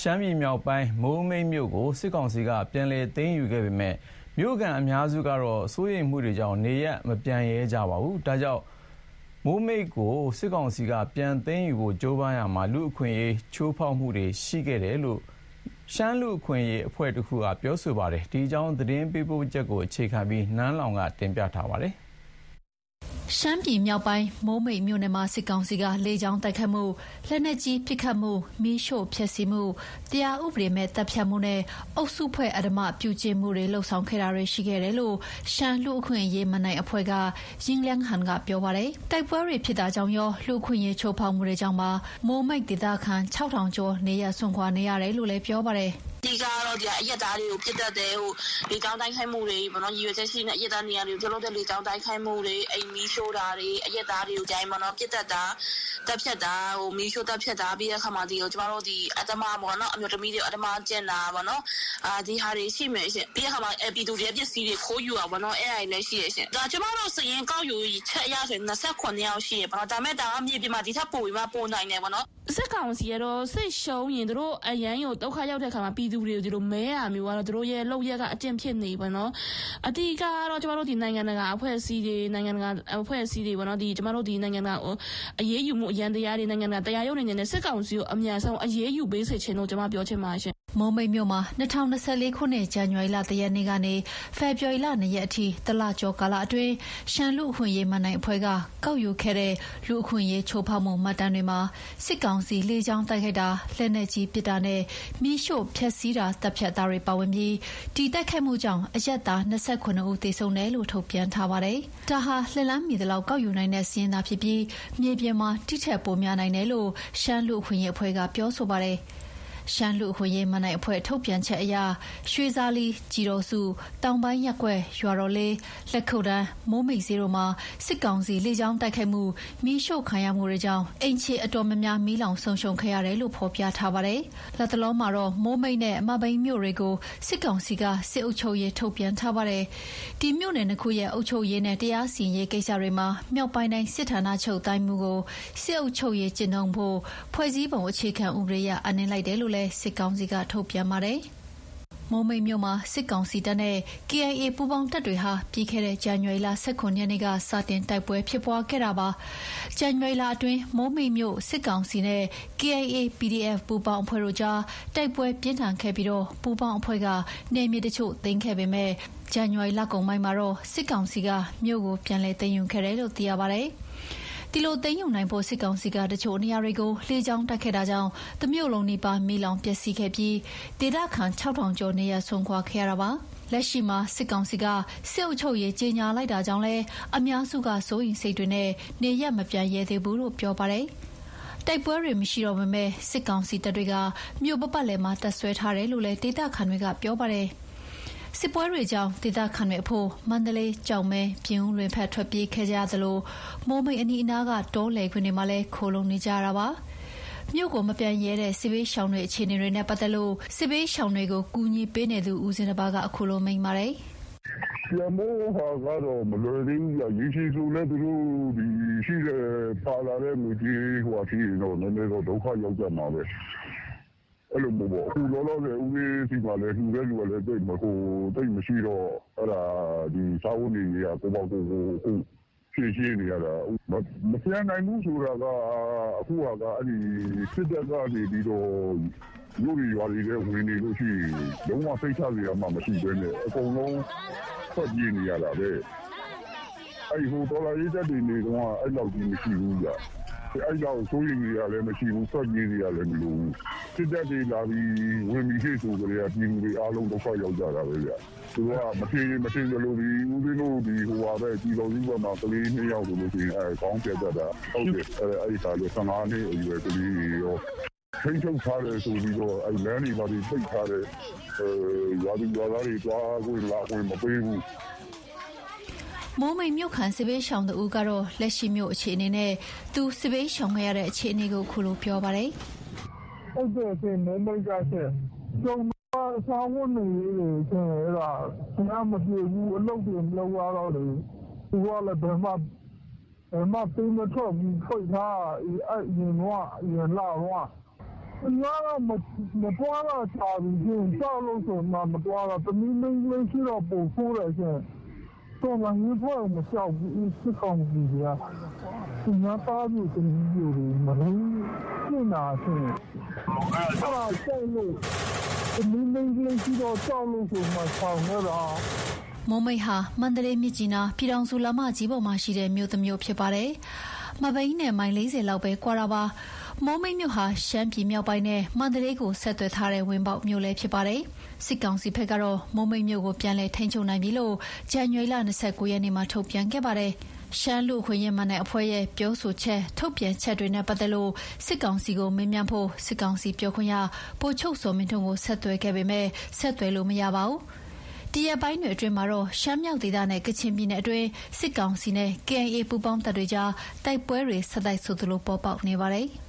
ရှမ်းပြည်မြောက်ပိုင်း မိုးမိတ်မြို့ကို စစ်ကောင်စီက ပြန်လည်သိမ်းယူခဲ့ပေမဲ့မြို့ခံအများစုကတော့ စိုးရိမ်မှုတွေကြောင့် နေရပ်မပြန်ရဲကြပါဘူး။ဒါကြောင့် မိုးမိတ်ကို စစ်ကောင်စီက ပြန်သိမ်းယူဖို့ ကြိုးပမ်းရာမှာ လူ့အခွင့်အရေး ချိုးဖောက်မှုတွေ ရှိခဲ့တယ်လို့ ရှမ်းလူ့အခွင့်အရေး အဖွဲ့တခုက ပြောဆိုပါတယ်။ဒီအကြောင်း သတင်းပေးပို့ချက်ကို အခြေခံပြီး နန်းလောင်ဝ်က တင်ပြထားပါတယ်။ ရှမ်းပြည်မြောက်ပိုင်း မိုးမိတ်မြို့နယ်မှာ စစ်ကောင်စီက လေကြောင်းတိုက်ခိုက်မှု၊လက်နက်ကြီးပစ်ခတ်မှု၊မီးရှို့ဖျက်ဆီးမှု၊တရားဥပဒေမဲ့ သတ်ဖြတ်မှုနဲ့ အုပ်စုဖွဲ့အဓမ္မပြုကျင့်မှုတွေ လုပ်ဆောင်ခဲ့တာတွေ ရှိခဲ့တယ်လို့ ရှမ်းလူ့အခွင့်အရေးမန်နိုင်အဖွဲ့ကယင်းလျန်းဟန်က ပြောပါတယ်။တိုက်ပွဲတွေဖြစ်တာကြောင့်ရော လူ့အခွင့်အရေးချိုးဖောက်မှုတွေကြောင့်ပါ မိုးမိတ်ဒေသခံ ၆,၀၀၀ ကျော် နေရပ်စွန့်ခွာနေရတယ်လို့လည်း ပြောပါတယ်။အဓိကတော့အရပ်သားတွေကိုပစ်သတ်တယ်။လေကြောင်းတိုက်ခိုက်မှုတွေပေါ့နော်။ရည်ရွယ်ချက်ရှိရှိနဲ့အရပ်သားနေရာတွေကိုပြုလုပ်တဲ့လေကြောင်းတိုက်ခိုက်မှုတွေ၊အိမ်မီးရှို့တာတွေ၊အရပ်သားတွေကိုပစ်သတ်တာ၊သတ်ဖြတ်တာ၊မီးရှို့သတ်ဖြတ်တာပြီးတဲ့အခါမှာကျမတို့အဓမ္မပေါ့နော်။အမျိုးသမီးတွေကိုအဓမ္မကျင့်တာပေါ့နော်။ဒီဟာတွေရှိမယ်ရှင့်။ပြီးတဲ့အခါမှာပြည်သူတွေရဲ့ပစ္စည်းတွေခိုးယူတာပေါ့နော်။အဲဒါတွေလည်းရှိတယ်ရှင့်။ကျမတို့စာရင်းကောက်ယူချက်အရဆိုရင်၂၇ယောက်ရှိတယ်ပေါ့နော်။ဒါပေမဲ့ဒါကမြေပြင်မှာဒီထက်ပိုပြီးမှပိုနိုင်တယ်ပေါ့နော်။ စစ်ကောင်စီကတော့စစ်ရှုံးရင်သူတို့အရမ်းကိုဒုက္ခရောက်တဲ့အခါမှာပြည်သူတွေကိုဒီလိုမဲတာမျိုးကတော့သူတို့ရဲ့လုပ်ရက်ကအကျင့်ဖြစ်နေပေါ့နော်အတိအကတော့ကျမတို့ဒီနိုင်ငံတကာအဖွဲ့အစည်းတွေနိုင်ငံတကာအဖွဲ့အစည်းတွေပေါ့နော်ဒီကျမတို့ဒီနိုင်ငံတကာအရေးယူမှုအရန်တရားတွေနိုင်ငံတကာတရားရုံးတွေနဲ့စစ်ကောင်စီကိုအမြန်ဆုံးအရေးယူပေးစေချင်လို့ကျမပြောချင်ပါရှင် မိုးမိတ်မြို့မှာ2024ခုနှစ် ဇန်နဝါရီလတရက်နေ့ကနေ ဖေဖော်ဝါရီလ2ရက်အထိ တလကျော်ကာလအတွင်း ရှမ်းလူအခွင့်ရေးမန်နိုင်အဖွဲ့က ကောက်ယူခဲ့တဲ့ လူအခွင့်ရေးချိုးဖောက်မှု မှတ်တမ်းတွေမှာ စစ်ကောင်စီ လေကြောင်းတိုက်ခိုက်တာ လက်နက်ကြီးပစ်တာနဲ့မိရှို့ဖျက်ဆီးတာတပ်ဖြတ်တာတွေပါဝင်ပြီး ဒီတိုက်ခိုက်မှုကြောင့် အရက်သား29ဦးသေဆုံးတယ်လို့ ထုတ်ပြန်ထားပါတယ်။ဒါဟာလှလန်းမီတလောက် ကောက်ယူနိုင်တဲ့စီးရင်သာဖြစ်ပြီး မြေပြင်မှာတိထက်ပိုများနိုင်တယ်လို့ ရှမ်းလူအခွင့်ရေးအဖွဲ့က ပြောဆိုပါတယ်။ ရှမ်းလူအခွင့်ရေးမနိုင်အဖွဲ့ထုတ်ပြန်ချက်အရ ရွှေစားလီကြည်တော်စု တောင်ပိုင်းရက်ကွက် ရွာတော်လေး လက်ခုပ်တန်း မိုးမိတ်စီတို့မှာ စစ်ကောင်စီလေကြောင်းတိုက်ခိုက်မှုမိရှို့ခံရမှုတွေကြောင့်အင်ချီအတော်များများ မီးလောင်ဆုံးရှုံခဲ့ရတယ်လို့ ဖော်ပြထားပါတယ်။လက်တလုံးမှာတော့ မိုးမိတ်နဲ့အမဘိန်းမြို့တွေကို စစ်ကောင်စီက စစ်အုပ်ချုပ်ရေးထုတ်ပြန်ထားပါတယ်။ဒီမြို့နယ်နှစ်ခုရဲ့ အုပ်ချုပ်ရေးနဲ့ တရားစီရင်ရေးကိစ္စတွေမှာ မြောက်ပိုင်းတိုင်းစစ်ဌာနချုပ်တိုင်းမှုကို စစ်အုပ်ချုပ်ရေးကျင့်သုံးဖို့ ဖွဲ့စည်းပုံအခြေခံဥပဒေအရအနှင်းလိုက်တယ်လို့လည်းစစ်ကောင်စီက ထုတ်ပြန်ပါတယ်။မိုးမိတ်မြို့မှာ စစ်ကောင်စီတပ်နဲ့ KIA ပူးပေါင်းတပ်တွေဟာ ပြီးခဲ့တဲ့ ဇန်နဝါရီလ18ရက်နေ့က စတင်တိုက်ပွဲဖြစ်ပွားခဲ့တာပါ။ဇန်နဝါရီလအတွင်း မိုးမိတ်မြို့ စစ်ကောင်စီနဲ့ KIA PDF ပူးပေါင်းအဖွဲ့တို့ကြား တိုက်ပွဲပြင်းထန်ခဲ့ပြီးတော့ပူးပေါင်းအဖွဲ့ကနေမြေတချို့သိမ်းခဲ့ပေမဲ့ဇန်နဝါရီလကုန်ပိုင်းမှာတော့ စစ်ကောင်စီက မြို့ကို ပြန်လည်သိမ်းယူခဲ့တယ်လို့ သိရပါတယ်။ ဒီလိုသိမ်းယူနိုင်ဖို့စစ်ကောင်စီကတချို့နေရာတွေကိုလေကြောင်းတိုက်ခဲ့တာကြောင့်တမြို့လုံးနီးပါးမီးလောင်ပျက်စီးခဲ့ပြီးဒေသခံ6000ကျော်နေရဆုံးခွာခဲ့ရတာပါလက်ရှိမှာစစ်ကောင်စီကစစ်အုပ်ချုပ်ရေးကြီးညာလိုက်တာကြောင့်လဲအများစုကစိုးရိမ်စိတ်တွေနဲ့နေရမပြန်ရဲသေးဘူးလို့ပြောပါတယ်တိုက်ပွဲတွေမရှိတော့ပေမဲ့စစ်ကောင်စီတပ်တွေကမြို့ပပတ်လည်မှာတပ်ဆွဲထားတယ်လို့လည်းဒေသခံတွေကပြောပါတယ်။ စစ်ပွဲတွေကြောင့် ဒေသခံတွေအဖို့ မန္တလေး၊ကျောက်မဲ၊ပြင်ဦးလွင်ဘက် ထွက်ပြေးခဲ့ကြသလို မိုးမိတ်အနီးအနားက တောလယ်ကွင်းတွေမှာလည်း ခိုလှုံနေကြတာပါ။မြို့ကိုမပြန်ရဲတဲ့ စစ်ဘေးရှောင်တွေ အခြေအနေတွေနဲ့ ပတ်သက်လို့ စစ်ဘေးရှောင်တွေကို ကူညီပေးနေသူ ဦးဇင်းတစ်ပါးက အခုလိုမိန့်ပါတယ်။“ပြန်ဖို့ဟာကတော့ မလွယ်သေးဘူးဗျ။ရေရှည်ဆိုလည်း သူတို့ရှိတဲ့ ပါလာတဲ့ငွေကြေးရှိရင်တော့နည်းနည်းတော့ ဒုက္ခရောက်ကြမှာပဲ အဲ့လိုမျိုးပေါ့အခုလောလောဆယ်ဦးလေးစီမှာလည်းလှူတဲ့လူကလည်းတိတ်မကိုတိတ်မရှိတော့အဲ့ဒါဒီစာဝတ်နေကြီးကကိုပေါ့ကိုကိုအခုဖြည့်ရှင်းနေရတာမပြန်နိုင်ဘူးဆိုတာကအခုကအဲ့ဒီစစ်တပ်ကနေပြီးတော့လူတွေရွာတွေလည်းဝင်နေလို့ရှိရင်လုံးဝစိတ်ချစရာမှမရှိဘဲနဲ့အကုန်လုံးထွက်ပြေးနေရတာပဲအဲ့ဟိုဒေါ်လာရေးတက်တွေနေတော့အဲ့လောက်ကြီးမရှိဘူးကြာအဲ့လောက်စိုးရိမ်နေရလည်းမရှိဘူးစော့ကြီးနေရလည်းမလိုဘူး စစ်တပ်တွေလာပြီးဝင်ပြီးရှိဆိုကြတဲ့ပြည်သူတွေအားလုံးဒုက္ခရောက်ကြတာပဲဗျသူကမထင်မထင်ကြလို့ဒီဦးဇင်းတို့ဒီဟိုပါပဲဒီလိုကြီးပေါ်မှာကလေးနှစ်ယောက်လို့ရှိရင်အဲကောင်းပြတတ်တာဟုတ်တယ်အဲအဲ့ဒီကားလို့15နှစ်အရွယ်ကလေးရောထိန်းချုပ်ထားတယ်ဆိုပြီးတော့အဲလမ်းတွေပါပြီးပိတ်ထားတယ်အဲရွာသူရွာသားတွေတွားကိုလာကိုမပေးဘူးမိုးမိန်မြို့ခံစစ်ဘေးရှောင်သူကတော့လက်ရှိမြို့အခြေအနေနဲ့သူစစ်ဘေးရှောင်ခဲ့ရတဲ့အခြေအနေကိုခုလိုပြောပါတယ်။ ဟုတ်တယ်ဆင်မိုးမိန်ကဆင်ကျုံဆောင်းဝင်နေလေဆင်အဲ့ဒါဆရာမပြေဘူးအလုပ်တွေမလုပ်ရတော့လေသူကလည်းဘယ်မှဘယ်မှပေးမထွက်ဘူးဖိတ်ထားအဲ့ရင်တော့ရင်လာတော့အများတော့မမပွားတော့ချာဘူးရှင်ကြောက်လို့ဆိုမှမပွားတော့တမီးမင်းလေးရှိတော့ပုံဆိုးတယ်ရှင် တော့မင်းဖွဲ့မကြောက်ဘူးစစ်ကောင်စီကသူများသားပြီးတမီးယူတယ်မလို့ပြင်နာရှင်အဲ့ဒါကြောက်လို့တမီးမင်းလေးရှိတော့ကြောက်လို့ဆိုမှဆောင်ရတာမိုးမိတ်ဟာမန္တလေးမြစ်ကြီးနားပြည်တော်စုလမ်းမကြီးပေါ်မှာရှိတဲ့မြို့တစ်မြို့ဖြစ်ပါတယ်။မဘိန်းနဲ့မိုင်40လောက်ပဲကွာတာပါ။ မိုးမိတ်မြို့ဟာ ရှမ်းပြည်မြောက်ပိုင်းနဲ့ မန္တလေးကို ဆက်သွယ်ထားတဲ့ ဝင်ပေါက်မြို့လည်းဖြစ်ပါတယ်။စစ်ကောင်စီဘက်ကတော့ မိုးမိတ်မြို့ကို ပြန်လည်ထိန်းချုပ်နိုင်ပြီလို့ ဇန်နဝါရီလ29ရက်နေ့မှာ ထုတ်ပြန်ခဲ့ပါတယ်။ရှမ်းလူခွင့်ရင်မနဲ့အဖွဲ့ရဲ့ ပြောဆိုချက်ထုတ်ပြန်ချက်တွေနဲ့ပတ်သက်လို့ စစ်ကောင်စီကိုမင်းမြန်ဖို့ စစ်ကောင်စီပြောခွင့်ရပိုချုပ်စောမင်းထွန်းကို ဆက်သွယ်ခဲ့ပေမဲ့ဆက်သွယ်လို့မရပါဘူး။ဒီရက်ပိုင်းတွေအတွင်းမှာတော့ ရှမ်းမြောက်ဒေသနဲ့ ကချင်ပြည်နယ်အတွင်း စစ်ကောင်စီနဲ့ KIA ပူးပေါင်းတပ်တွေကြား တိုက်ပွဲတွေ ဆက်တိုက်ဆိုသလို ပေါ်ပေါက်နေပါတယ်။